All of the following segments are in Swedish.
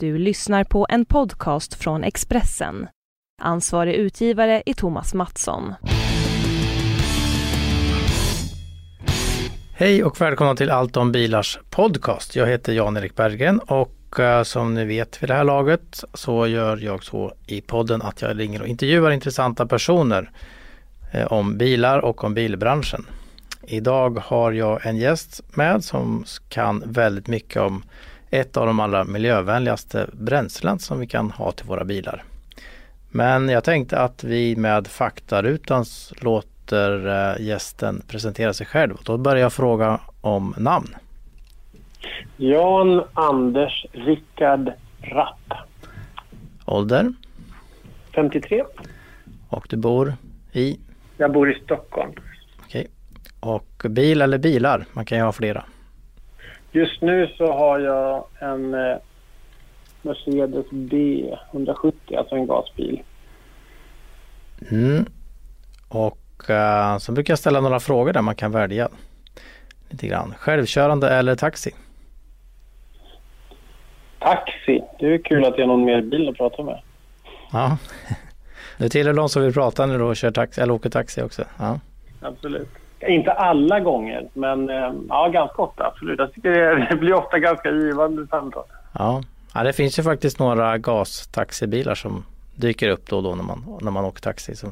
Du lyssnar på en podcast från Expressen. Ansvarig utgivare är Thomas Mattsson. Hej och välkomna till Allt om bilars podcast. Jag heter Jan-Erik Berggren och eh, som ni vet vid det här laget så gör jag så i podden att jag ringer och intervjuar intressanta personer eh, om bilar och om bilbranschen. Idag har jag en gäst med som kan väldigt mycket om ett av de allra miljövänligaste bränslen som vi kan ha till våra bilar. Men jag tänkte att vi med faktarutans låter eh, gästen presentera sig själv. Då börjar jag fråga om namn. Jan Anders Rickard Rapp. Ålder? 53. Och du bor i? Jag bor i Stockholm. Okej. Och bil eller bilar? Man kan ju ha flera. Just nu så har jag en eh, Mercedes B170, alltså en gasbil. Mm. Och uh, så brukar jag ställa några frågor där man kan välja lite grann. Självkörande eller taxi? Taxi. Det är kul att det är någon mer bil att prata med. Ja. Du tillhör de som vill prata när du kör taxi, eller åker taxi också? Ja. Absolut. Inte alla gånger, men eh, ja, ganska ofta. Absolut. Jag tycker det, blir ofta ganska givande samtal. Ja. ja, det finns ju faktiskt några gastaxibilar som dyker upp då och då när man, när man åker taxi. Så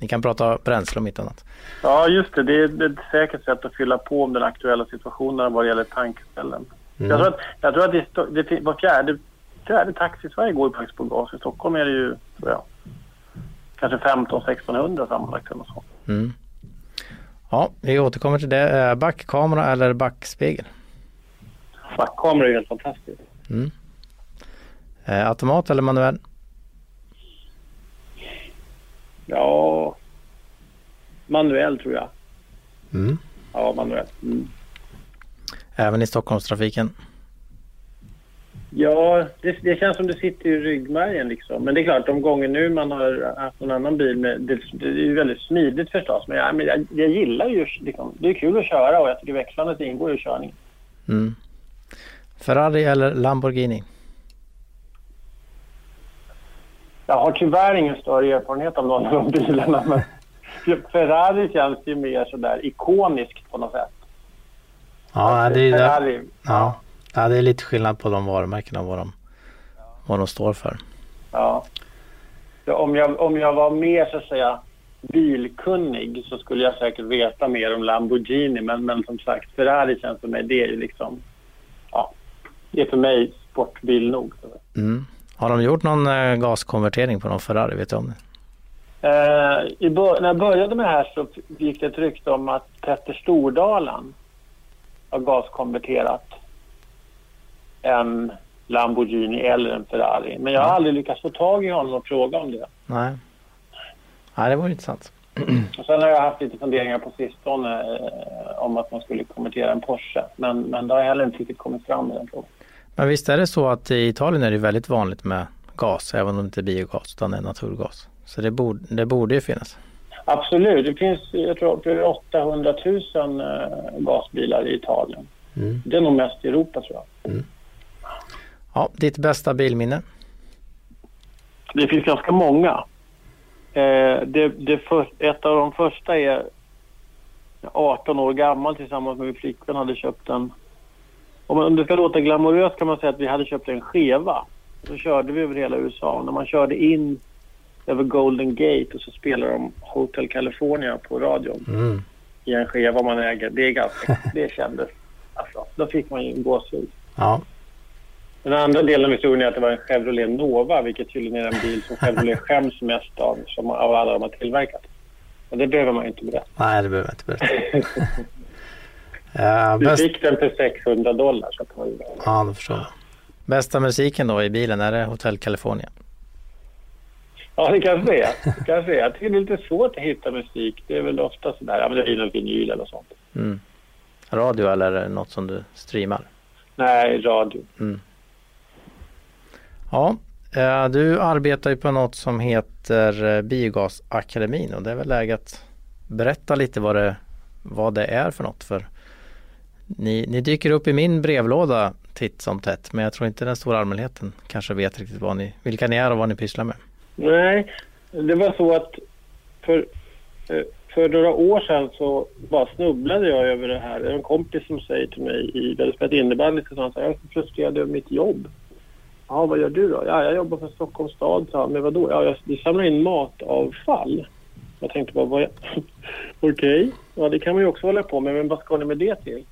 ni kan prata bränsle om inte annat. Ja, just det. Det är ett säkert sätt att fylla på om den aktuella situationen vad det gäller tankställen. Mm. Jag tror att, jag tror att det, det var fjärde, fjärde taxi i Sverige går ju faktiskt på gas. I Stockholm är det ju, tror jag, kanske 15-1600 sammanlagt eller så. Mm. Ja, vi återkommer till det. Backkamera eller backspegel? Backkamera är helt fantastiskt. Mm. Eh, automat eller manuell? Ja, manuell tror jag. Mm. Ja, manuell. Mm. Även i Stockholmstrafiken? Ja, det, det, känns som det sitter i ryggmärgen liksom. Men det är klart, de gånger nu man har haft en annan bil, med, det, det är ju väldigt smidigt förstås. Men, jag, men jag, jag gillar ju, liksom, det är kul att köra och jag tycker växlandet ingår i körningen. Mm. Ferrari eller Lamborghini? Jag har tyvärr ingen större erfarenhet av någon av de bilarna. Men Ferrari känns ju mer sådär ikoniskt på något sätt. Ja, det är, Ferrari, ja. Ja, det är lite skillnad på de varumärkena och vad de, vad de står för. Ja. Om jag, om jag var mer så att säga bilkunnig så skulle jag säkert veta mer om Lamborghini. Men, men som sagt, Ferrari känns för mig, det är ju liksom... Ja, det är för mig sportbil nog. Mm. Har de gjort någon eh, gaskonvertering på någon Ferrari? Vet du om det? Eh, när jag började med det här så gick det ett rykte om att Petter Stordalen har gaskonverterat en Lamborghini eller en Ferrari. Men jag har aldrig lyckats få tag i honom och fråga om det. Nej, Nej det var intressant. Och sen har jag haft lite funderingar på sistone eh, om att man skulle konvertera en Porsche. Men, men det har heller inte riktigt kommit fram i den frågan. Men visst är det så att i Italien är det väldigt vanligt med gas, även om det inte är biogas utan det är naturgas. Så det borde, det borde ju finnas. Absolut, det finns jag tror, 800 000 gasbilar i Italien. Mm. Det är nog mest i Europa tror jag. Mm. Ja, ditt bästa bilminne? Det finns ganska många. Eh, det, det för, ett av de första är 18 år gammal tillsammans med min flickvän hade köpt en... Om det ska låta glamoröst kan man säga att vi hade köpt en skeva. Så körde vi över hela USA. När man körde in över Golden Gate och så spelade de Hotel California på radion mm. i en skeva man äger. Det är ganska... det kändes... Alltså, då fick man ju gåshud. Ja. Den andra delen av historien är att det var en Chevrolet Nova, vilket tydligen är den bil som Chevrolet skäms mest av, som av alla de har tillverkat. Men det behöver man inte berätta. Nej, det behöver man inte berätta. ja, Vi bäst... fick den för 600 dollar. Så att man... Ja, det förstår jag. Bästa musiken då i bilen, är det Hotel California? Ja, det kanske är. Det kanske är. Jag tycker det är lite svårt att hitta musik. Det är väl ofta sådär, ja men det är någon vinyl eller sånt. Mm. Radio eller något som du streamar? Nej, radio. Mm. Ja, eh, du arbetar ju på något som heter eh, Biogasakademin och det är väl läge att berätta lite vad det, vad det är för något. För ni, ni dyker upp i min brevlåda titt som tätt. Men jag tror inte den stora allmänheten kanske vet riktigt vad ni, vilka ni är och vad ni pysslar med. Nej, det var så att för, eh, för några år sedan så bara snubblade jag över det här. Det är en kompis som säger till mig, i, vi hade spelat innebandy tillsammans, jag är frustrerad över mitt jobb. Ja, vad gör du då? Ja, jag jobbar för Stockholms stad, sa han. Men vadå? Ja, jag, vi samlar in matavfall. Jag tänkte bara, vad... okej, okay. ja det kan man ju också hålla på med, men vad ska ni med det till?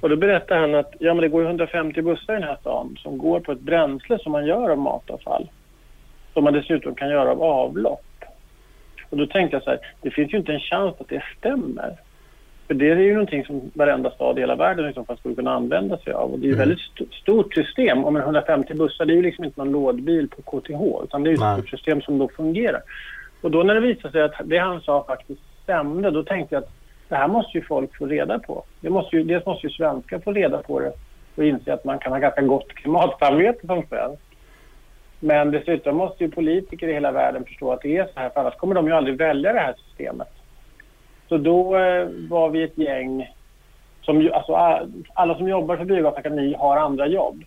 Och då berättade han att ja, men det går 150 bussar i den här stan som går på ett bränsle som man gör av matavfall. Som man dessutom kan göra av avlopp. Och då tänkte jag så här, det finns ju inte en chans att det stämmer. För det är ju någonting som varenda stad i hela världen liksom skulle kunna använda sig av. Och det är ju mm. väldigt st stort system. Om 150 bussar, det är ju liksom inte någon lådbil på KTH. Utan det är ett stort system som då fungerar. Och då när det visade sig att det han sa faktiskt stämde, då tänkte jag att det här måste ju folk få reda på. Det måste ju, dels måste ju svenskar få reda på det och inse att man kan ha ganska gott klimatsamvete som svensk. Men dessutom måste ju politiker i hela världen förstå att det är så här, för annars kommer de ju aldrig välja det här systemet. Så då eh, var vi ett gäng som, alltså, alla som jobbar för Biogasakademi har andra jobb.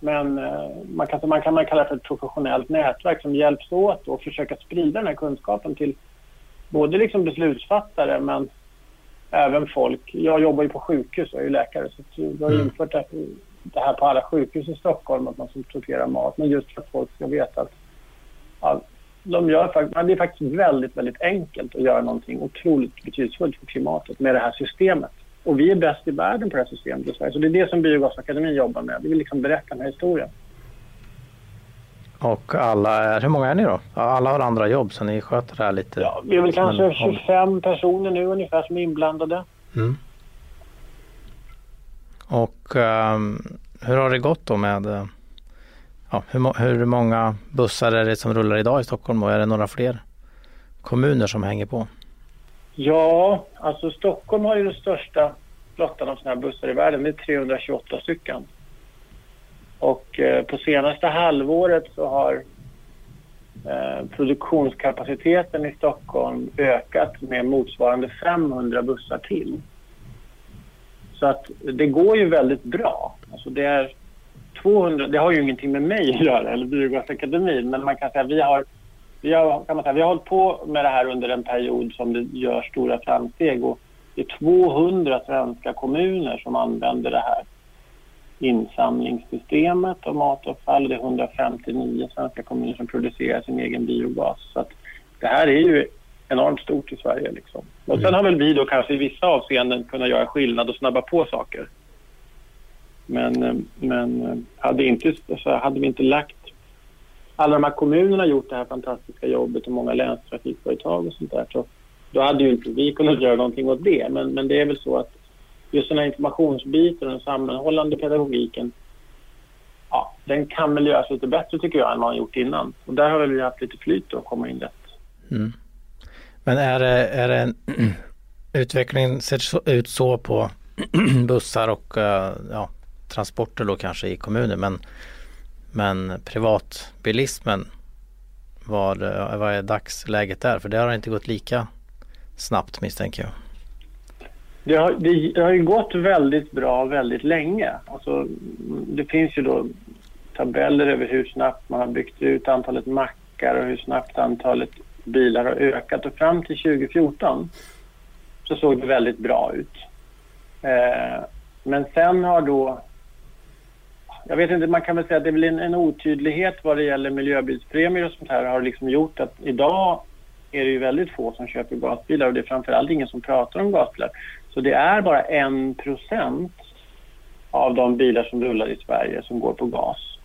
Men eh, man, kan, man kan man kalla det för ett professionellt nätverk som hjälps åt och försöka sprida den här kunskapen till både liksom beslutsfattare men även folk. Jag jobbar ju på sjukhus, jag är ju läkare så vi har mm. infört det, det här på alla sjukhus i Stockholm att man sorterar mat. Men just för att folk ska veta att de gör, det är faktiskt väldigt, väldigt enkelt att göra någonting otroligt betydelsefullt för klimatet med det här systemet. Och vi är bäst i världen på det här systemet i Sverige. Så det är det som Biogasakademin jobbar med. Vi vill liksom berätta den här historien. Och alla är, hur många är ni då? Alla har andra jobb så ni sköter det här lite? Ja, vi är väl kanske men, 25 personer nu ungefär som är inblandade. Mm. Och um, hur har det gått då med uh, ja, hur, hur många bussar är det som rullar idag i Stockholm och är det några fler kommuner som hänger på? Ja, alltså Stockholm har ju den största flottan av sådana här bussar i världen. Det är 328 stycken. Och eh, på senaste halvåret så har eh, produktionskapaciteten i Stockholm ökat med motsvarande 500 bussar till. Så att det går ju väldigt bra. Alltså det är 200, det har ju ingenting med mig att göra, eller Biogasakademin, men man kan säga vi har, vi har, kan man säga, vi har hållit på med det här under en period som det gör stora framsteg och det är 200 svenska kommuner som använder det här insamlingssystemet av matavfall. Det är 159 svenska kommuner som producerar sin egen biogas. Så att det här är ju enormt stort i Sverige. Liksom. Och sen har väl vi då kanske i vissa avseenden kunnat göra skillnad och snabba på saker. Men, eh, men eh, hade, inte, alltså hade vi inte lagt... Alla de här kommunerna gjort det här fantastiska jobbet och många länstrafikföretag och sånt där så då hade ju inte vi kunnat göra någonting åt det. Men, men det är väl så att just den här informationsbiten och den sammanhållande pedagogiken ja, den kan väl göras lite bättre tycker jag än vad man gjort innan. Och där har vi haft lite flyt att komma in rätt. Mm. Men är det, är det utvecklingen ser ut så på bussar och eh, ja, transporter då kanske i kommunen men, men privatbilismen vad, eh, vad är dagsläget där? För det har inte gått lika snabbt misstänker jag. Det har, det har ju gått väldigt bra väldigt länge. Alltså, det finns ju då tabeller över hur snabbt man har byggt ut antalet mackar och hur snabbt antalet bilar har ökat. Och fram till 2014 så såg det väldigt bra ut. Eh, men sen har då jag vet inte, man kan väl säga att det är väl en, en otydlighet vad det gäller miljöbilspremier och sånt här har liksom gjort att idag är det ju väldigt få som köper gasbilar och det är framförallt ingen som pratar om gasbilar. Så det är bara en procent av de bilar som rullar i Sverige som går på gas.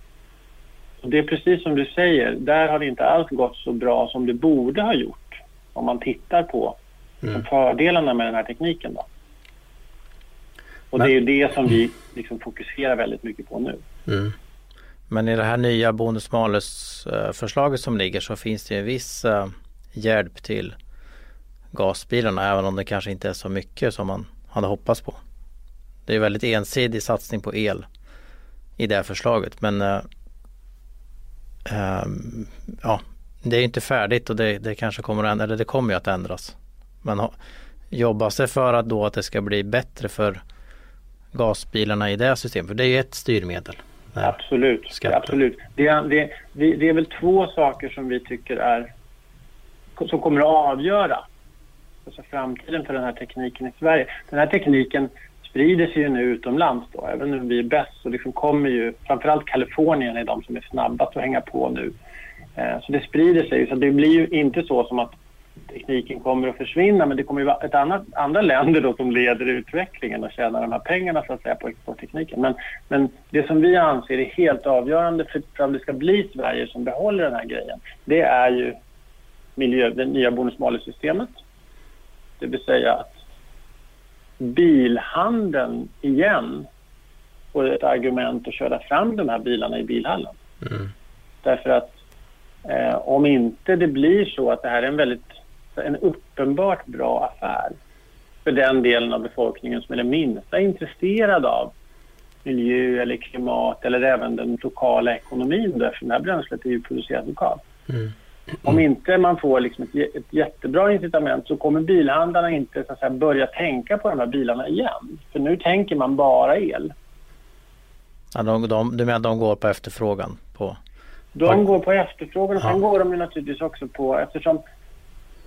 Och det är precis som du säger, där har det inte alls gått så bra som det borde ha gjort om man tittar på mm. fördelarna med den här tekniken. Då. Och Men... det är ju det som vi liksom fokuserar väldigt mycket på nu. Mm. Men i det här nya bonus malus förslaget som ligger så finns det en viss uh, hjälp till gasbilarna även om det kanske inte är så mycket som man hade hoppats på. Det är väldigt ensidig satsning på el i det här förslaget men uh, ja, det är inte färdigt och det, det kanske kommer att, eller det kommer ju att ändras. Men jobbas det för att då att det ska bli bättre för gasbilarna i det systemet? För det är ju ett styrmedel. Absolut. absolut. Det, är, det, det, är väl två saker som vi tycker är som kommer att avgöra alltså framtiden för den här tekniken i Sverige. Den här tekniken sprider sig ju nu utomlands då. Även om vi är bäst så liksom kommer ju framförallt Kalifornien är de som är snabbast att hänga på nu. Eh, så det sprider sig. Så det blir ju inte så som att tekniken kommer att försvinna men det kommer ju vara ett annat, andra länder då som leder utvecklingen och tjänar de här pengarna så att säga på exporttekniken. Men, men det som vi anser är helt avgörande för, att det ska bli Sverige som behåller den här grejen det är ju miljö, det nya bonus-malus-systemet. Det vill säga att bilhandeln igen får ett argument att köra fram de här bilarna i bilhallen. Mm. Därför att eh, om inte det blir så att det här är en väldigt en uppenbart bra affär för den delen av befolkningen som är det minsta intresserad av miljö eller klimat eller även den lokala ekonomin därför det här bränslet är ju producerat lokalt. Mm. Om inte man får liksom ett, ett jättebra incitament så kommer bilhandlarna inte så att säga, börja tänka på de här bilarna igen. För nu tänker man bara el. Ja, de, de, du menar de går på efterfrågan? På... De går på efterfrågan och ja. sen går de ju naturligtvis också på eftersom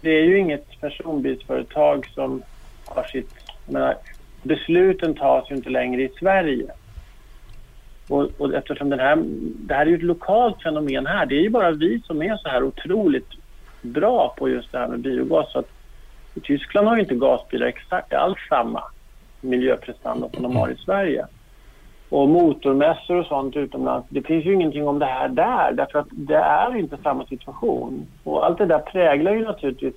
det är ju inget personbilsföretag som har sitt... Menar, besluten tas ju inte längre i Sverige. Och, och, eftersom den här, det här är ju ett lokalt fenomen här. Det är ju bara vi som är så här otroligt bra på just det här med biogas. Så att I Tyskland har ju inte gasbilar exakt alls samma miljöprestanda som de har i Sverige. Och motormässor och sånt utomlands, det finns ju ingenting om det här där därför att det är inte samma situation. Och allt det där präglar ju naturligtvis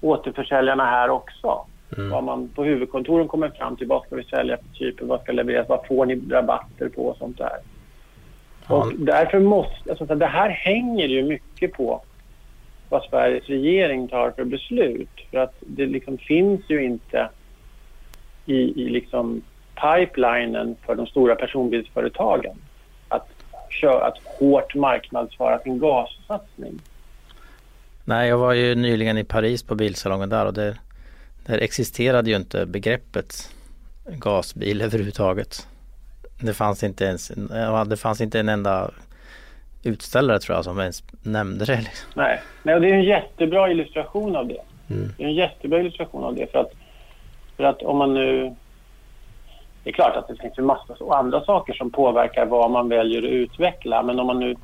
återförsäljarna här också. Mm. Vad man på huvudkontoren kommer fram till, vad ska vi sälja för typer, vad ska levereras, vad får ni rabatter på och sånt där. Ja. Och därför måste, alltså, det här hänger ju mycket på vad Sveriges regering tar för beslut. För att det liksom finns ju inte i, i liksom pipelinen för de stora personbilsföretagen att, köra, att hårt marknadsföra sin gassatsning. Nej, jag var ju nyligen i Paris på bilsalongen där och det där existerade ju inte begreppet gasbil överhuvudtaget. Det fanns inte ens, det fanns inte en enda utställare tror jag som ens nämnde det. Liksom. Nej, Nej det är en jättebra illustration av det. Mm. Det är en jättebra illustration av det för att, för att om man nu... Det är klart att det finns en massa andra saker som påverkar vad man väljer att utveckla men om man nu,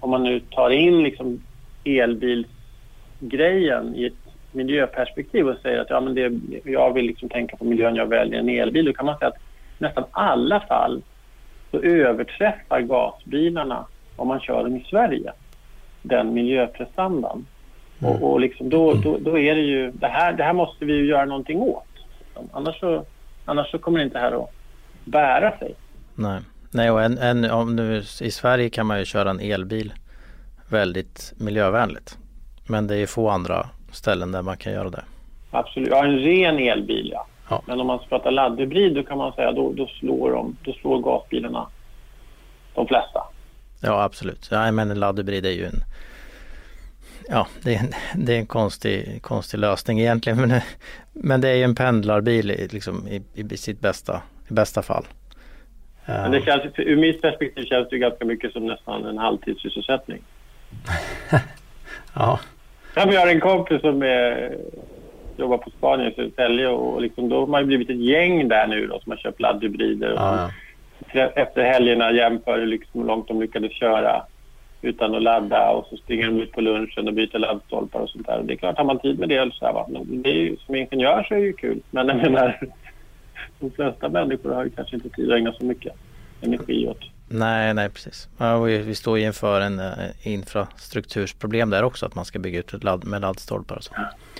om man nu tar in liksom elbilsgrejen i ett miljöperspektiv och säger att ja, men det, jag vill liksom tänka på miljön, jag väljer en elbil, då kan man säga att nästan alla fall så överträffar gasbilarna om man kör dem i Sverige den miljöprestandan. Mm. Och, och liksom då, då, då, är det ju, det här, det här måste vi ju göra någonting åt. Annars så, annars så kommer det inte här att bära sig. Nej, Nej och en, en, om nu, i Sverige kan man ju köra en elbil väldigt miljövänligt. Men det är få andra ställen där man kan göra det. Absolut, ja en ren elbil ja. ja. Men om man ska prata laddhybrid då kan man säga då, då, slår de, då slår gasbilarna de flesta. Ja absolut, ja, men en laddhybrid är ju en Ja, det är en, det är en konstig, konstig lösning egentligen. Men, men det är ju en pendlarbil liksom, i, i sitt bästa, i bästa fall. Men det känns, ur mitt perspektiv känns det ganska mycket som nästan en halvtidssysselsättning. ja. Ja, vi har en kompis som är, jobbar på Spanien i Södertälje och liksom, då har man blivit ett gäng där nu då, som har köpt laddhybrider. Ah, ja. Efter helgerna jämför liksom hur långt de lyckades köra utan att ladda och så springer de ut på lunchen och byter laddstolpar och sånt där. Det är klart, har man tid med det så här, va? Men det är ju, som ingenjör så är det ju kul. Men jag menar, de flesta människor har ju kanske inte tid att ägna så mycket energi åt Nej, nej precis. Ja, vi står ju inför en uh, infrastruktursproblem där också att man ska bygga ut ladd, med laddstolpar och så.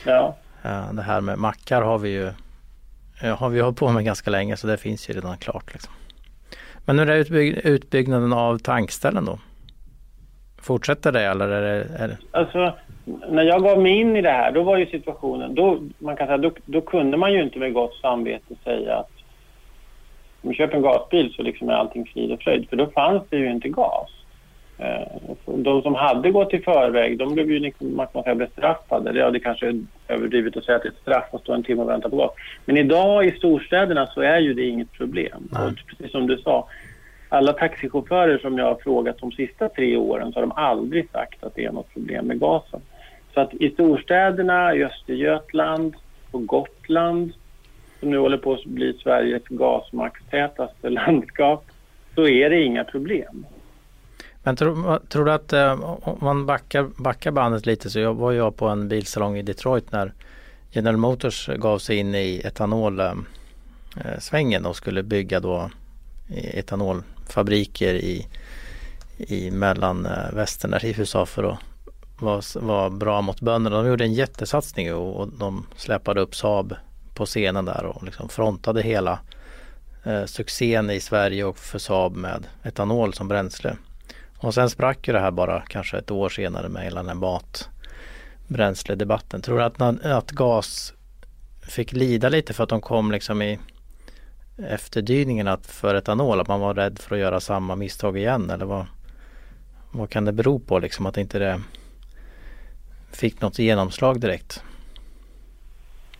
Ja. Uh, det här med mackar har vi ju uh, har vi hållit på med ganska länge så det finns ju redan klart. Liksom. Men hur är utbygg utbyggnaden av tankställen då? Fortsätter det eller är det, är det? Alltså, när jag gav mig in i det här då var ju situationen, då, man kan säga, då, då kunde man ju inte med gott samvete säga att om du köper en gasbil så liksom är allting frid och fröjd för då fanns det ju inte gas. Eh, de, som hade gått i förväg, de blev ju liksom, man kan säga bestraffade. Ja, det kanske är överdrivet att säga att det är ett straff att stå en timme och vänta på gas. Men idag i storstäderna så är ju det inget problem. Precis som du sa, alla taxichaufförer som jag har frågat de sista tre åren så har de aldrig sagt att det är något problem med gasen. Så att i storstäderna, i Östergötland, på Gotland, som nu håller på att bli Sveriges gasmaxtätaste landskap, så är det inga problem. Men tror, tror du att eh, om man backar, backar bandet lite så jag, var jag på en bilsalong i Detroit när General Motors gav sig in i etanolsvängen eh, eh, och skulle bygga då etanol fabriker i, i mellanvästern eh, där i USA för att vara var bra mot bönderna. De gjorde en jättesatsning och, och de släpade upp Saab på scenen där och liksom frontade hela eh, succén i Sverige och för Saab med etanol som bränsle. Och sen sprack ju det här bara kanske ett år senare med hela den här matbränsledebatten. Tror du att, att gas fick lida lite för att de kom liksom i efterdyningen för etanol? Att man var rädd för att göra samma misstag igen eller vad, vad kan det bero på liksom att inte det fick något genomslag direkt?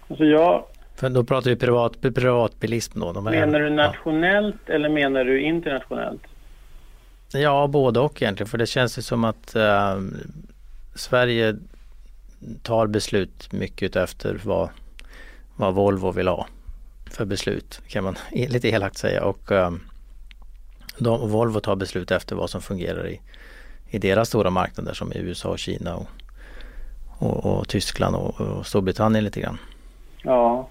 Alltså jag... För då pratar vi privat, privatbilism då. menar du nationellt ja. eller menar du internationellt? Ja, både och egentligen. För det känns ju som att äh, Sverige tar beslut mycket efter vad, vad Volvo vill ha för beslut kan man lite elakt säga. Och ehm, de, Volvo tar beslut efter vad som fungerar i, i deras stora marknader som i USA och Kina och, och, och Tyskland och, och Storbritannien lite grann. Ja.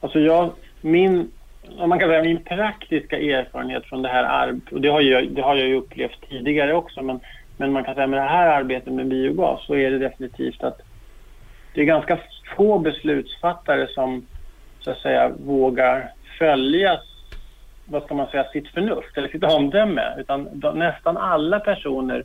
Alltså jag, min, om man kan säga min praktiska erfarenhet från det här arbetet, och det har, jag, det har jag ju upplevt tidigare också, men, men man kan säga med det här arbetet med biogas så är det definitivt att det är ganska få beslutsfattare som så att säga vågar följa vad ska man säga, sitt förnuft eller sitt omdöme. Utan de, nästan alla personer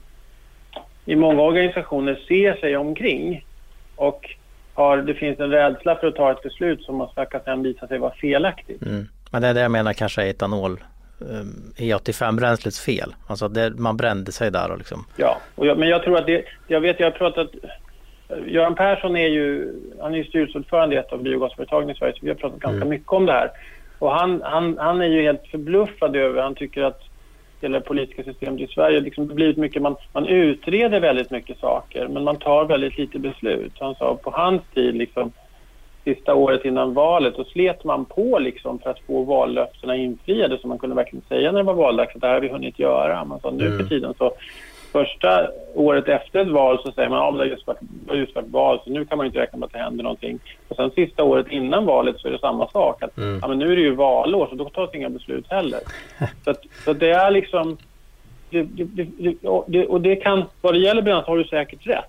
i många organisationer ser sig omkring och har, det finns en rädsla för att ta ett beslut som ska sen visa sig vara felaktigt. Mm. Men det är det jag menar kanske är etanol um, E85-bränslets fel. Alltså det, man brände sig där och liksom. Ja, och jag, men jag tror att det, jag vet jag har pratat Göran Persson är ju, han är ju styrelseordförande i ett av biogasföretagen i Sverige så vi har pratat ganska mm. mycket om det här. Och han, han, han är ju helt förbluffad över, han tycker att hela det politiska systemet i Sverige liksom blivit mycket, man, man utreder väldigt mycket saker men man tar väldigt lite beslut. Han sa på hans tid liksom sista året innan valet och slet man på liksom för att få vallöftena infriade så man kunde verkligen säga när det var valdags att det här har vi hunnit göra. Man sa nu mm. för tiden så första året efter ett val så säger man att ja, det har just varit, just varit val så nu kan man inte räkna med att det händer någonting. Och sen sista året innan valet så är det samma sak. Att, mm. ja, men nu är det ju valår så då tas inga beslut heller. så, att, så att det är liksom... Det, det, det, och det kan, vad det gäller bränsle har du säkert rätt.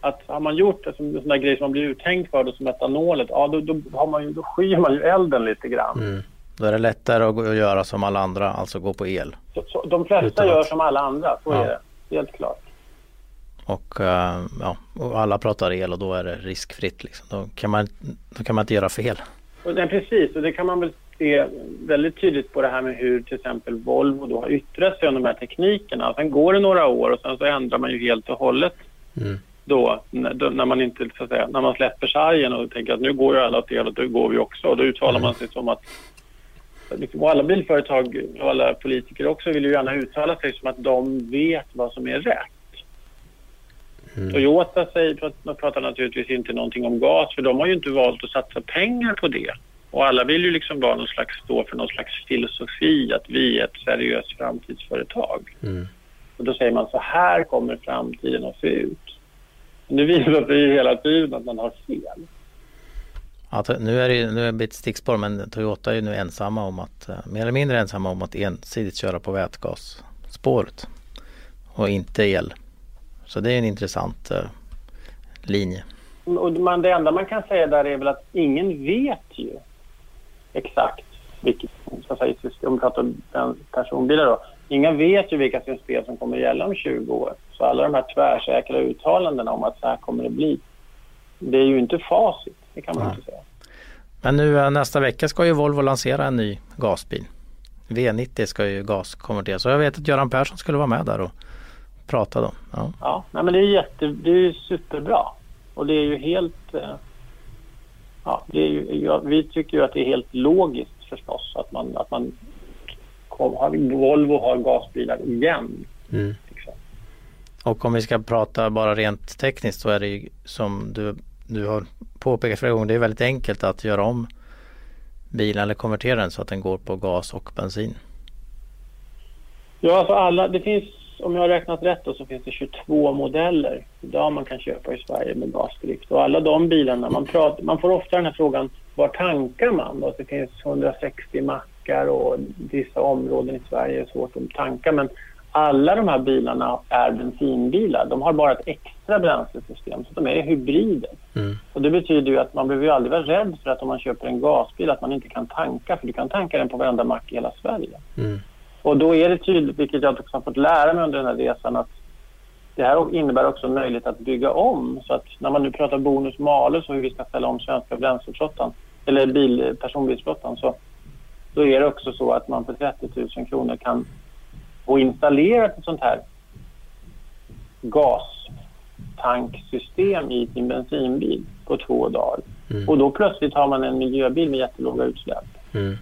Att har man gjort en sån där grej som man blir uthängd för, då, som etanolet, ja då, då, har man ju, då skyr man ju elden lite grann. Mm. Då är det lättare att göra som alla andra, alltså gå på el. Så, så, de flesta gör som alla andra, så ja. är det helt klart. Och, uh, ja, och alla pratar el och då är det riskfritt. Liksom. Då, kan man, då kan man inte göra fel. Och det, precis, och det kan man väl se väldigt tydligt på det här med hur till exempel Volvo då har yttrat sig om de här teknikerna. Sen går det några år och sen så ändrar man ju helt och hållet mm. då, när man inte så att säga, när man släpper sargen och tänker att nu går ju alla åt el och då går vi också. Och då uttalar mm. man sig som att och alla bilföretag och alla politiker också vill ju gärna uttala sig som att de vet vad som är rätt. Mm. Toyota säger, man pratar naturligtvis inte någonting om gas för de har ju inte valt att satsa pengar på det. Och alla vill ju liksom vara någon slags, stå för någon slags filosofi att vi är ett seriöst framtidsföretag. Mm. Och då säger man så här kommer framtiden att se ut. Men det visar sig hela tiden att man har fel. Ja, nu är det nu är det ett stickspår men Toyota är ju nu ensamma om att, eh, mer eller mindre ensamma om att ensidigt köra på vätgasspåret och inte el. Så det är en intressant uh, linje. Och man, det enda man kan säga där är väl att ingen vet ju exakt vilket, så att säga, om vi pratar om personbilar då, ingen vet ju vilka system som kommer att gälla om 20 år. Så alla de här tvärsäkra uttalandena om att så här kommer det bli, det är ju inte facit. Det kan man ja. inte säga. Men nu eh, nästa vecka ska ju Volvo lansera en ny gasbil. V90 ska ju gaskonverteras. Så jag vet att Göran Persson skulle vara med där och prata då. Ja, ja nej, men det är, jätte, det är superbra. Och det är ju helt... Eh, ja, det är ju, ja, vi tycker ju att det är helt logiskt förstås att man, att man har, Volvo har gasbilar igen. Mm. Liksom. Och om vi ska prata bara rent tekniskt så är det ju som du, du har påpekat flera gånger, det är väldigt enkelt att göra om bilen eller konvertera den så att den går på gas och bensin. Ja, alltså alla, det finns, om jag har räknat rätt då, så finns det 22 modeller idag man kan köpa i Sverige med gasdrift. Och alla de bilarna, man, pratar, man får ofta den här frågan, var tankar man? Då? Det finns 160 mackar och vissa områden i Sverige är svårt att tanka. Men alla de här bilarna är bensinbilar. De har bara ett extra bränslesystem, så de är hybrider. Mm. Och det betyder ju att man behöver ju aldrig vara rädd för att om man köper en gasbil att man inte kan tanka, för du kan tanka den på varenda mack i hela Sverige. Mm. Och då är det tydligt, vilket jag också har fått lära mig under den här resan, att det här innebär också en möjlighet att bygga om. Så att när man nu pratar bonus malus och hur vi ska ställa om svenska bränsleflottan, eller bil, personbilsflottan, så då är det också så att man för 30 000 kronor kan få installerat ett sånt här gastanksystem i sin bensinbil på två dagar. Mm. Och då plötsligt har man en miljöbil med jättelåga utsläpp. Mm.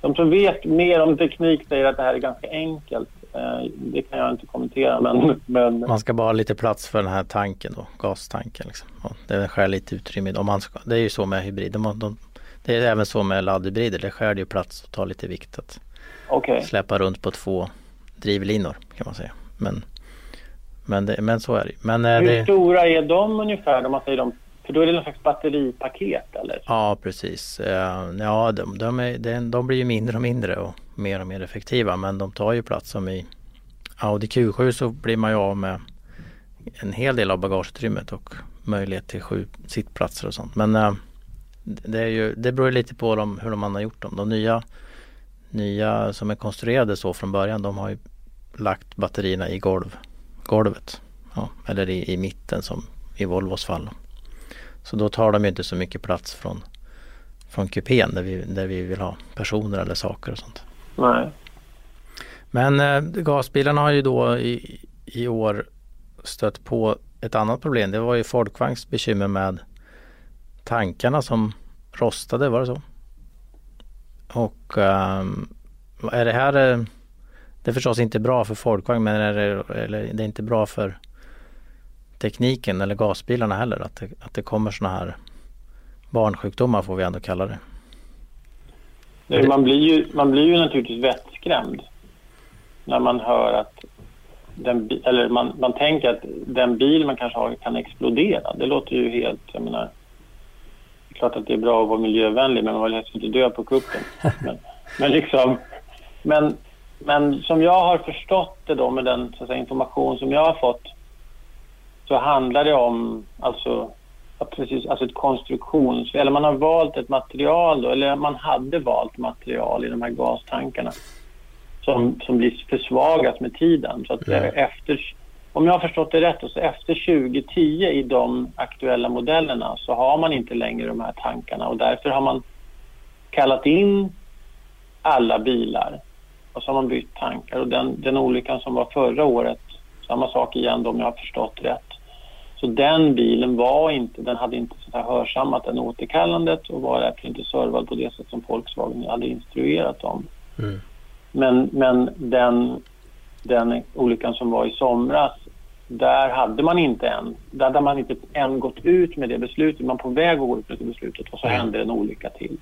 De som vet mer om teknik säger att det här är ganska enkelt. Eh, det kan jag inte kommentera men, men... Man ska bara ha lite plats för den här tanken då, gastanken. Liksom. det skär lite utrymme. Om man ska, det är ju så med hybrid. De, de, det är även så med laddhybrider. Det skär ju plats och tar lite vikt att okay. släppa runt på två drivlinor kan man säga. Men, men, det, men så är det. Men, eh, Hur det... stora är de ungefär? Om man säger de för då är det någon slags batteripaket eller? Ja precis. Eh, ja de, de, är, de blir ju mindre och mindre och mer och mer effektiva men de tar ju plats som i Audi Q7 så blir man ju av med en hel del av bagageutrymmet och möjlighet till sju sittplatser och sånt. Men äh, det, är ju, det beror lite på dem, hur man har gjort dem. De nya, nya som är konstruerade så från början de har ju lagt batterierna i golv, golvet. Ja, eller i, i mitten som i Volvos fall. Så då tar de inte så mycket plats från, från kupén där vi, där vi vill ha personer eller saker och sånt. Nej. Men eh, gasbilarna har ju då i, i år stött på ett annat problem. Det var ju Folkvagns bekymmer med tankarna som rostade, var det så? Och um, är det här, eh, det är förstås inte bra för Folkvagn men är det, eller det är inte bra för tekniken eller gasbilarna heller. Att det, att det kommer sådana här barnsjukdomar får vi ändå kalla det. Nej, man, blir ju, man blir ju naturligtvis vettskrämd när man hör att den, eller man, man tänker att den bil man kanske har kan explodera. Det låter ju helt, jag menar, klart att det är bra att vara miljövänlig men man vill helst inte dö på kuppen. Men, men liksom, men, men som jag har förstått det då med den säga, information som jag har fått så handlar det om alltså, precis, alltså ett konstruktions... Eller man har valt ett material, då, eller man hade valt material i de här gastankarna som, som blir försvagas med tiden. Så att efter, om jag har förstått det rätt, så efter 2010 i de aktuella modellerna så har man inte längre de här tankarna och därför har man kallat in alla bilar och så har man bytt tankar. Och den, den olyckan som var förra året, samma sak igen då, om jag har förstått rätt, så den bilen var inte, den hade inte så hörsammat den återkallandet och var därför inte servad på det sätt som Volkswagen hade instruerat om. Mm. Men, men den, den olyckan som var i somras, där hade man inte än, där hade man inte än gått ut med det beslutet. Man på väg att gå ut med det beslutet och så mm. hände en olycka till.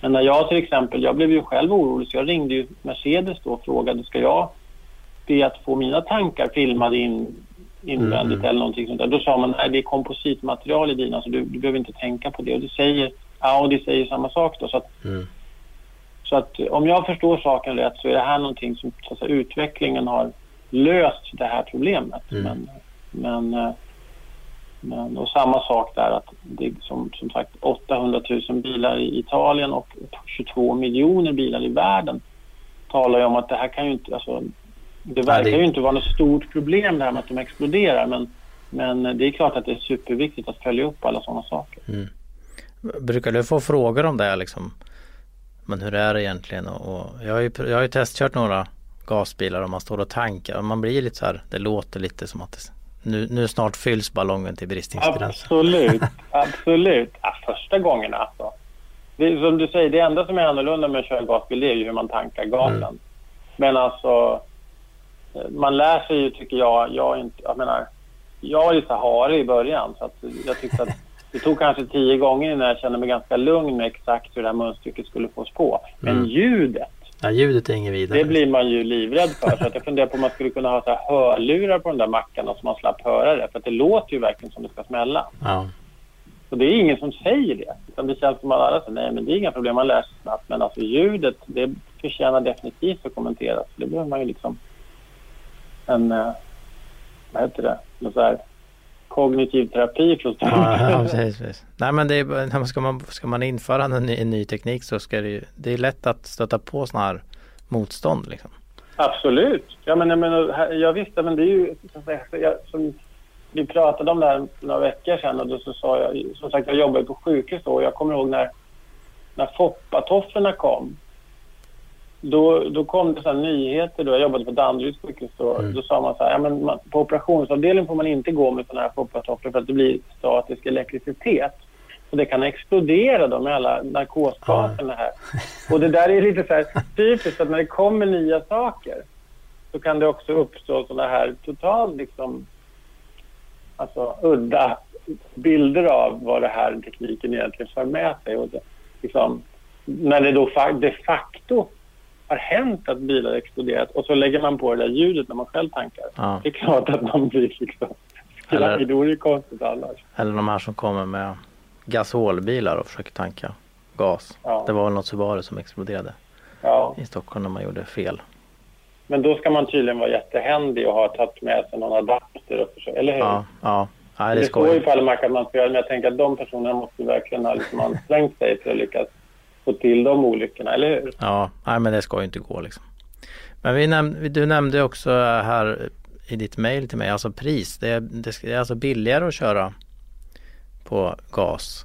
Men när jag till exempel, jag blev ju själv orolig så jag ringde ju Mercedes då och frågade ska jag be att få mina tankar filmade in invändigt mm. eller någonting sånt där. Då sa man att det är kompositmaterial i dina så du, du, behöver inte tänka på det. Och det säger Audi säger samma sak då. Så att, mm. så att om jag förstår saken rätt så är det här någonting som så säga, utvecklingen har löst det här problemet. Mm. Men, men, eh, men, och samma sak där att det är som, som sagt 800 000 bilar i Italien och 22 miljoner bilar i världen talar ju om att det här kan ju inte, alltså det verkar ju inte vara något stort problem det här med att de exploderar men, men det är klart att det är superviktigt att följa upp alla sådana saker. Mm. Brukar du få frågor om det här liksom? Men hur är det egentligen? Och, och jag, har ju, jag har ju testkört några gasbilar om man står och tankar. Man blir lite så här, det låter lite som att nu, nu snart fylls ballongen till bristningsgränsen. Absolut, absolut. Ja, första gången alltså. Det, som du säger, det enda som är annorlunda med att köra gasbil är ju hur man tankar gasen. Mm. Men alltså, man lär sig ju tycker jag, jag, inte, jag menar, jag var ju harig i början så att jag tyckte att det tog kanske tio gånger innan jag kände mig ganska lugn med exakt hur det här munstycket skulle fås på. Men mm. ljudet, Ja, ljudet är inget vidare. Det blir man ju livrädd för. Så att jag funderar på om man skulle kunna ha så här hörlurar på de där mackarna så man slapp höra det. För det låter ju verkligen som det ska smälla. Ja. Så det är ingen som säger det. Utan det känns som att alla säger nej men det är inga problem, man lär sig snabbt. Men alltså ljudet, det förtjänar definitivt att kommenteras. Det behöver man ju liksom en, eh, vad heter det, något så här kognitiv terapi för ja, ja, precis, precis. Nej men det är, ska, man, ska man införa en ny, en ny teknik så ska det ju, det är lätt att stöta på sådana här motstånd liksom. Absolut. Ja men jag menar, jag visste men det är ju jag, som vi pratade om det här några veckor sedan och då så sa jag, som sagt jag jobbade på sjukhus då och jag kommer ihåg när, när foppatofflorna kom då, då kom det så nyheter. Då. Jag jobbade på Danderyds sjukhus. Då, mm. då sa man så här, ja, men man, på operationsavdelningen får man inte gå med sådana här foppatofflor för att det blir statisk elektricitet. Och det kan explodera då med alla narkosgaserna här. Och det där är lite så här typiskt att när det kommer nya saker så kan det också uppstå sådana här totalt liksom alltså udda bilder av vad det här tekniken egentligen för med sig. Och det, liksom, när det då de facto har hänt att bilar exploderat och så lägger man på det där ljudet när man själv tankar. Ja. Det är klart att man blir liksom skraj. Det vore ju konstigt annars. Eller de här som kommer med gasolbilar och försöker tanka gas. Ja. Det var väl något Subaru som exploderade ja. i Stockholm när man gjorde fel. Men då ska man tydligen vara jättehändig och ha tagit med sig någon adapter, och försöka, eller hur? Ja, ja. Nej, det, det står ju på alla mackar att man ska göra men jag tänker att de personerna måste verkligen ha liksom ansträngt sig för att lyckas få till de olyckorna, eller hur? Ja, nej, men det ska ju inte gå liksom. Men vi näm du nämnde också här i ditt mejl till mig, alltså pris. Det är, det är alltså billigare att köra på gas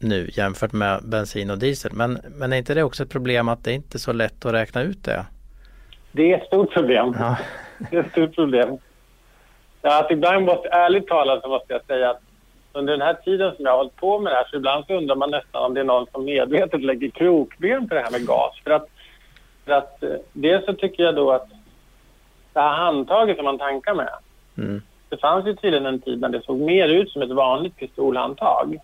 nu jämfört med bensin och diesel. Men, men är inte det också ett problem att det inte är så lätt att räkna ut det? Det är ett stort problem. Ja. Det är ett stort problem. Ja, att ibland måste, ärligt talat så måste jag säga att under den här tiden som jag har hållit på med det här så ibland så undrar man nästan om det är någon som medvetet lägger krokben för det här med gas. För att, för att eh, dels så tycker jag då att det här handtaget som man tankar med. Mm. Det fanns ju tydligen en tid när det såg mer ut som ett vanligt pistolhandtag.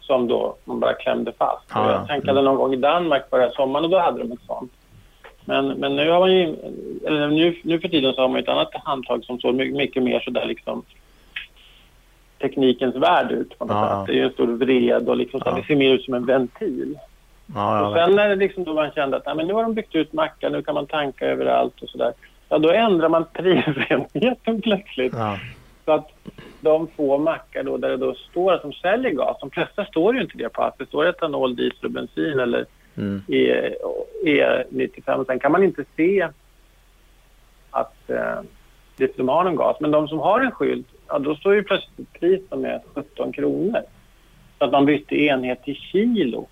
Som då man bara klämde fast. Ah, jag tankade mm. någon gång i Danmark förra sommaren och då hade de ett sånt. Men, men nu har man ju, nu, nu för tiden så har man ett annat handtag som såg mycket, mycket mer sådär liksom teknikens värld ut på något ja, sätt. Det är ju en stor vred och liksom, ja. det ser mer ut som en ventil. Ja, och sen när det liksom då man kände att nej, men nu har de byggt ut mackar, nu kan man tanka överallt och sådär. Ja, då ändrar man prisenheten plötsligt. Så att de få mackar då där det då står att de säljer gas, de flesta står ju inte det på att det står etanol, diesel och bensin eller mm. E, E95. Sen kan man inte se att eh, de har någon gas. Men de som har en skylt ja, då står ju plötsligt ett pris som är 17 kronor. Så att man bytte enhet till kilo.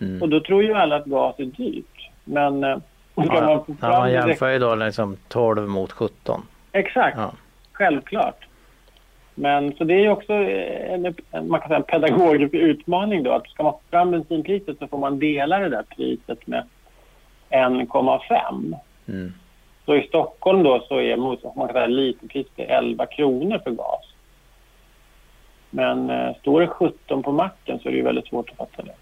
Mm. Och då tror ju alla att gas är dyrt. Men eh, ja, man ja, man jämför ju då liksom 12 mot 17. Exakt, ja. självklart. Men så det är ju också en, man kan säga en pedagogisk utmaning då. Att ska man få fram bensinpriset så får man dela det där priset med 1,5. Mm. Så i Stockholm då så är man kan säga, literpriset 11 kronor för gas. Men eh, står det 17 på macken så är det ju väldigt svårt att fatta det.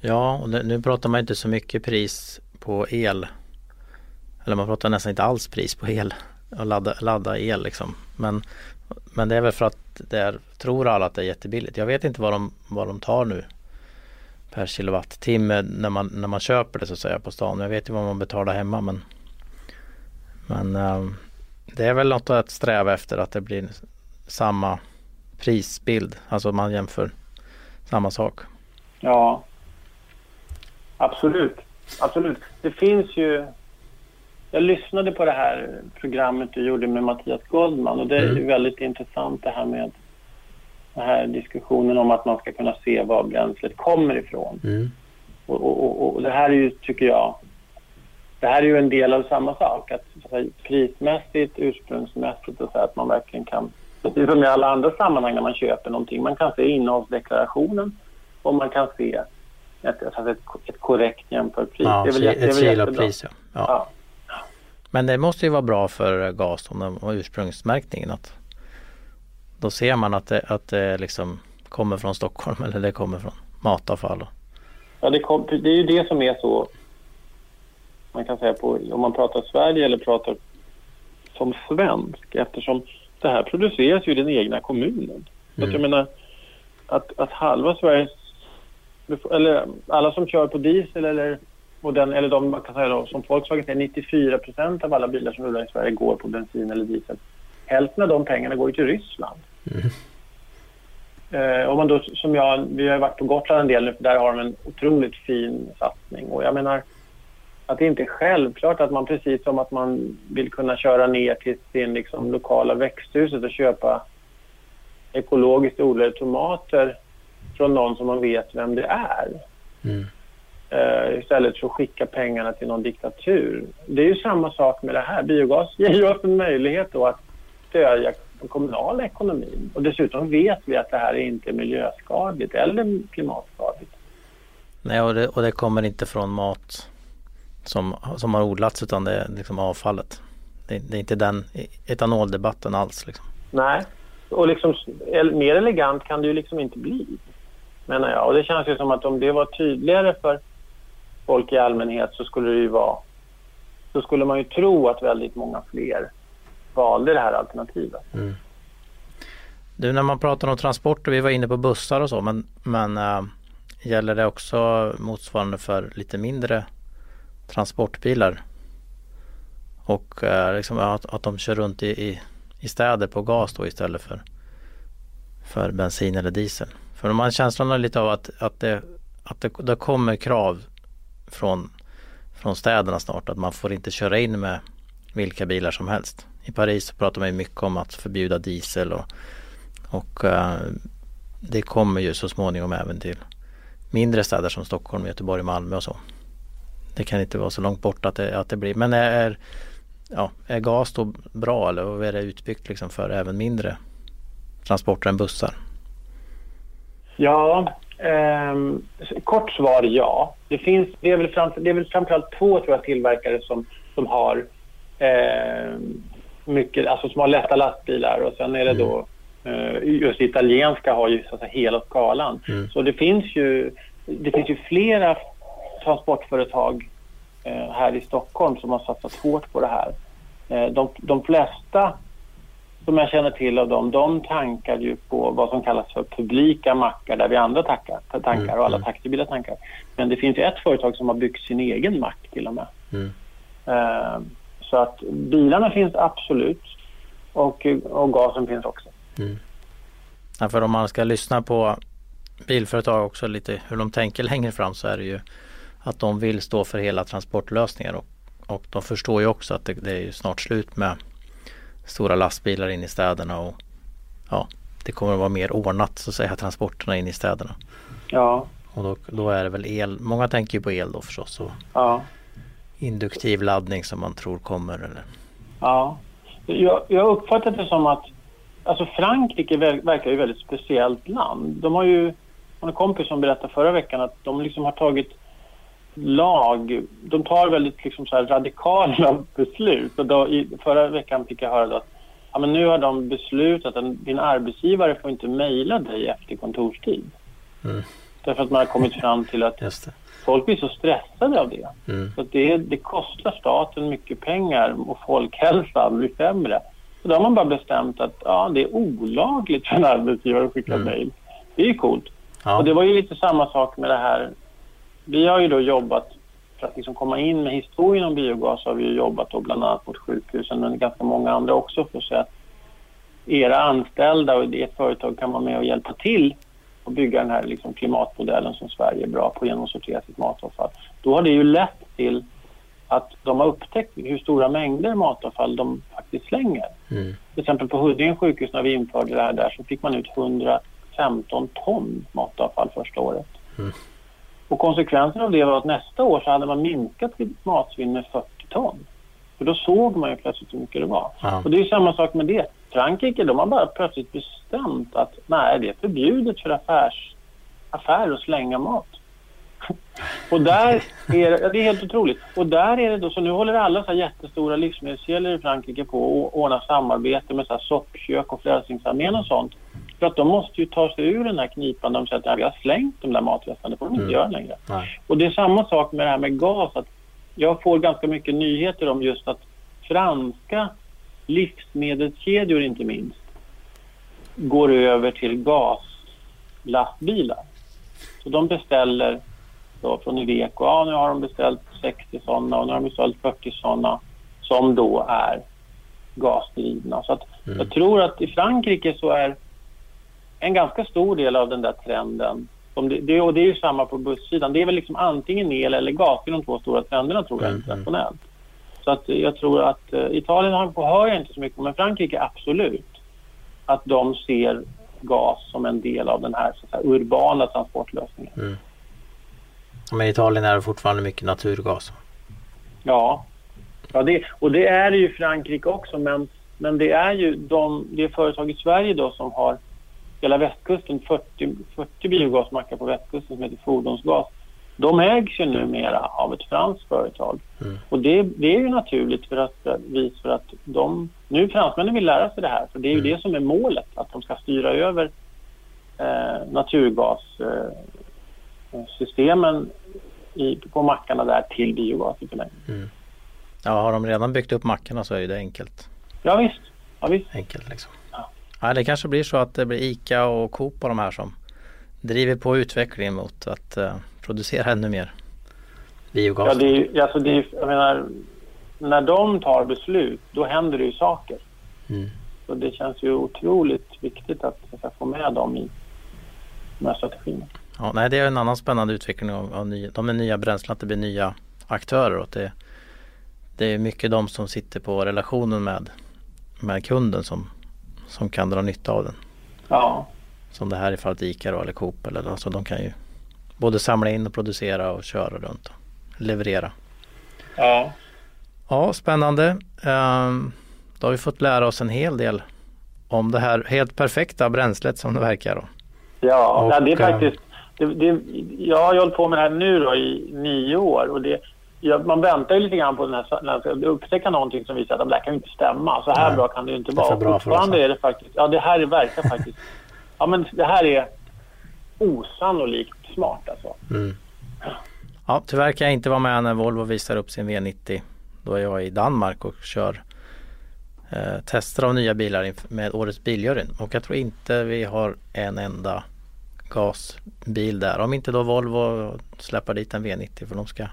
Ja, och nu pratar man inte så mycket pris på el. Eller man pratar nästan inte alls pris på el och ladda, ladda el liksom. Men, men det är väl för att det är, tror alla att det är jättebilligt. Jag vet inte vad de, vad de tar nu per kilowattimme när man, när man köper det så att säga på stan. Jag vet ju vad man betalar hemma men men um, det är väl något att sträva efter att det blir samma prisbild. Alltså man jämför samma sak. Ja, absolut. Absolut. Det finns ju... Jag lyssnade på det här programmet du gjorde med Mattias Goldman och det är mm. väldigt intressant det här med den här diskussionen om att man ska kunna se var bränslet kommer ifrån. Mm. Och, och, och, och, det här är ju, tycker jag, det här är ju en del av samma sak. Att, så prismässigt, ursprungsmässigt och så att man verkligen kan... Precis som i alla andra sammanhang när man köper någonting. Man kan se innehållsdeklarationen och man kan se ett, ett, ett korrekt jämförpris. Ja, det är väl, ett det är väl kilopris. Ja. Ja. Ja. Men det måste ju vara bra för gas om de har ursprungsmärkningen. Att då ser man att det, att det liksom kommer från Stockholm eller det kommer från matavfall. Ja, det, kom, det är ju det som är så man kan säga på, om man pratar Sverige eller pratar som svensk eftersom det här produceras ju i den egna kommunen. Mm. Att jag menar att, att halva Sveriges eller alla som kör på diesel eller den, eller de man kan säga då, som Volkswagen säger 94 procent av alla bilar som rullar i Sverige går på bensin eller diesel. Hälften av de pengarna går ju till Ryssland. Mm. Eh, om man då, som jag, vi har varit på Gotland en del nu, för där har de en otroligt fin satsning. Och jag menar att det inte är självklart att man precis som att man vill kunna köra ner till sin liksom, lokala växthuset och köpa ekologiskt odlade tomater från någon som man vet vem det är. Mm. Uh, istället för att skicka pengarna till någon diktatur. Det är ju samma sak med det här. Biogas ger ju oss en möjlighet då att stödja den kommunala ekonomin. Och dessutom vet vi att det här är inte miljöskadligt eller klimatskadligt. Nej, och det, och det kommer inte från mat som, som har odlats utan det är liksom avfallet. Det, det är inte den etanoldebatten alls. Liksom. Nej, och liksom, mer elegant kan det ju liksom inte bli menar jag. Och det känns ju som att om det var tydligare för folk i allmänhet så skulle det ju vara... Så skulle man ju tro att väldigt många fler valde det här alternativet. Mm. Du, när man pratar om transporter, vi var inne på bussar och så, men, men äh, gäller det också motsvarande för lite mindre transportbilar? Och eh, liksom att, att de kör runt i, i, i städer på gas då istället för, för bensin eller diesel? För man känslan lite av att, att, det, att det, det kommer krav från, från städerna snart att man får inte köra in med vilka bilar som helst. I Paris pratar man mycket om att förbjuda diesel och, och eh, det kommer ju så småningom även till mindre städer som Stockholm, Göteborg, Malmö och så. Det kan inte vara så långt bort att det, att det blir. Men är, ja, är gas då bra eller är det utbyggt liksom för även mindre transporter än bussar? Ja, eh, kort svar ja. Det, finns, det, är väl fram, det är väl framförallt två tror jag, tillverkare som, som har eh, mycket, alltså som har lätta lastbilar och sen är det då eh, just italienska har ju så att säga, hela skalan. Mm. Så det finns ju, det finns ju flera transportföretag eh, här i Stockholm som har satsat hårt på det här. Eh, de, de flesta som jag känner till av dem, de tankar ju på vad som kallas för publika mackar där vi andra tackar, tankar mm, och alla mm. taxibilar tankar. Men det finns ju ett företag som har byggt sin egen mack till och med. Mm. Uh, så att bilarna finns absolut och, och gasen finns också. Mm. Ja, för om man ska lyssna på bilföretag också lite hur de tänker längre fram så är det ju att de vill stå för hela transportlösningen och, och de förstår ju också att det, det är snart slut med stora lastbilar in i städerna och ja, det kommer att vara mer ordnat så att säga transporterna in i städerna. Ja. Och då, då är det väl el, många tänker ju på el då förstås och ja. induktiv laddning som man tror kommer eller? Ja, jag, jag uppfattar det som att alltså Frankrike verkar ju ett väldigt speciellt land. De har ju, en kompis som berättade förra veckan att de liksom har tagit lag, de tar väldigt liksom så radikala beslut. Och då, i, förra veckan fick jag höra att ja, men nu har de beslutat att din arbetsgivare får inte mejla dig efter kontorstid. Mm. Därför att man har kommit fram till att folk blir så stressade av det. Mm. Så det, det kostar staten mycket pengar och folkhälsan blir sämre. Så då har man bara bestämt att ja, det är olagligt för en arbetsgivare att skicka mm. mejl. Det är ju coolt. Ja. Och det var ju lite samma sak med det här vi har ju då jobbat för att liksom komma in med historien om biogas har vi jobbat då bland annat mot sjukhusen men ganska många andra också för att säga att era anställda och ert företag kan vara med och hjälpa till och bygga den här liksom klimatmodellen som Sverige är bra på genom att sortera sitt matavfall. Då har det ju lett till att de har upptäckt hur stora mängder matavfall de faktiskt slänger. Mm. Till exempel på Huddinge sjukhus när vi införde det här där så fick man ut 115 ton matavfall första året. Mm. Och konsekvensen av det var att nästa år så hade man minskat sitt matsvinn med 40 ton. För då såg man ju plötsligt hur mycket det var. Ja. Och det är samma sak med det. Frankrike, de har bara plötsligt bestämt att nej, det är förbjudet för affärs, affärer att slänga mat. Och där är det, det är helt otroligt. Och där är det då, så nu håller alla så här jättestora livsmedelskedjor i Frankrike på att ordna samarbete med så här soppkök och Frälsningsarmén och sånt. För att de måste ju ta sig ur den här knipan. De säger att vi har slängt de där matresterna, det får de inte Mm. göra längre. Nej. Och det är samma sak med det här med gas. Att jag får ganska mycket nyheter om just att franska livsmedelskedjor inte minst går över till gaslastbilar. Så de beställer då från Iveco, ja nu har de beställt 60 sådana och nu har de beställt 40 sådana som då är gasdrivna. Så att Mm. jag tror att i Frankrike så är en ganska stor del av den där trenden det, och det är ju samma på bussidan. Det är väl liksom antingen el eller gas. Det är de två stora trenderna tror jag Mm, internationellt. Så att jag tror att eh, Italien har, hör jag inte så mycket men Frankrike absolut. Att de ser gas som en del av den här, så säga, urbana transportlösningen. Mm. Men Italien är det fortfarande mycket naturgas. Ja, ja det, och det är det ju Frankrike också men, men det är ju de, det företag i Sverige då som har hela västkusten, 40, 40 biogasmackar på västkusten som heter Fordonsgas. De ägs ju numera av ett franskt företag. Mm. Och det, det är ju naturligt för att, vis för att de, nu fransmännen vill lära sig det här för det är ju Mm. det som är målet, att de ska styra över eh, naturgassystemen eh, på mackarna där till biogas i. Mm. Ja, har de redan byggt upp mackarna så är det enkelt. Ja visst. Ja, visst. enkelt liksom. Ja. Det kanske blir så att det blir ICA och Coop och de här som driver på utvecklingen mot att eh, producera ännu mer biogas. Ja, det är, alltså det är, jag menar, när de tar beslut, då händer det ju saker. Mm. Så det känns ju otroligt viktigt att, få med dem i de här strategierna. Ja, nej, det är en annan spännande utveckling av, av ny, de är nya bränslen, att det blir nya aktörer och det, det är mycket de som sitter på relationen med, med kunden som, som kan dra nytta av den. Ja, Som det här i fallet ICA då, eller Coop eller alltså de kan ju både samla in och producera och köra runt och leverera. ja. Ja, spännande. Ehm, då har vi fått lära oss en hel del om det här helt perfekta bränslet som det verkar. Då. Ja, Och, det är eh, faktiskt... Det, det, jag har hållit på med det här nu då i nio år och det, ja, man väntar ju lite grann på den här, när man ska upptäcka någonting som visar att det här kan inte stämma. Så här Nej, bra kan det ju inte det är för vara. bra för oss, Fortfarande är det faktiskt... Ja, det här verkar faktiskt... Ja, men det här är osannolikt smart alltså. Mm. Ja, tyvärr kan jag inte vara med när Volvo visar upp sin V90. Då är jag i Danmark och kör eh, tester av nya bilar med årets biljuryn. Och jag tror inte vi har en enda gasbil där. Om inte då Volvo släpper dit en V90 för de ska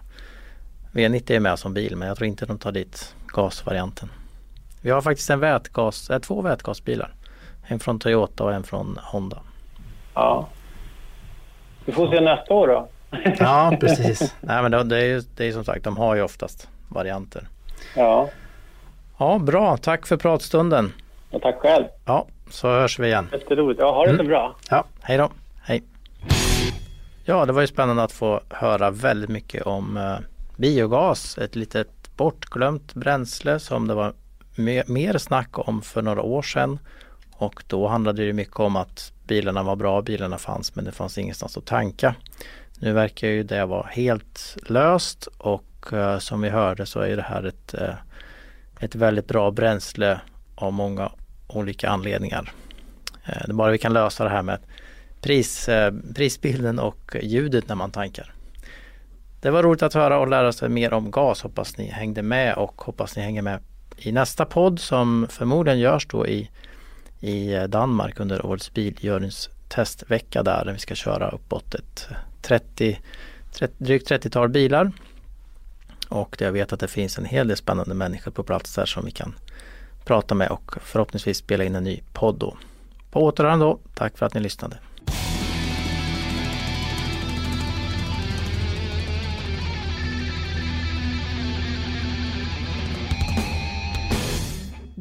V90 är med som bil men jag tror inte de tar dit gasvarianten. Vi har faktiskt en vätgas, äh, två vätgasbilar. En från Toyota och en från Honda. Ja. Vi får se nästa år då. Ja precis. Nej men det, det är ju det är som sagt, de har ju oftast varianter. Ja, Ja bra, tack för pratstunden. och tack själv. Ja, så hörs vi igen. Jätteroligt. Ja, ha det så Mm. bra. Ja, hej då. Hej. Ja, det var ju spännande att få höra väldigt mycket om eh, biogas. Ett litet bortglömt bränsle som det var mer, snack om för några år sedan. Och då handlade det mycket om att bilarna var bra, bilarna fanns men det fanns ingenstans att tanka. Nu verkar ju det vara helt löst och eh, som vi hörde så är det här ett, eh, ett väldigt bra bränsle av många olika anledningar. Eh, det är bara vi kan lösa det här med pris, prisbilden och ljudet när man tankar. Det var roligt att höra och lära sig mer om gas. Hoppas ni hängde med och hoppas ni hänger med i nästa podd som förmodligen görs då i, i Danmark under årets bilgöringstestvecka där, där vi ska köra uppåt ett 30, 30, drygt 30-tal bilar. Och jag vet att det finns en hel del spännande människor på plats där som vi kan prata med och förhoppningsvis spela in en ny podd då. På återhörande då. Tack för att ni lyssnade.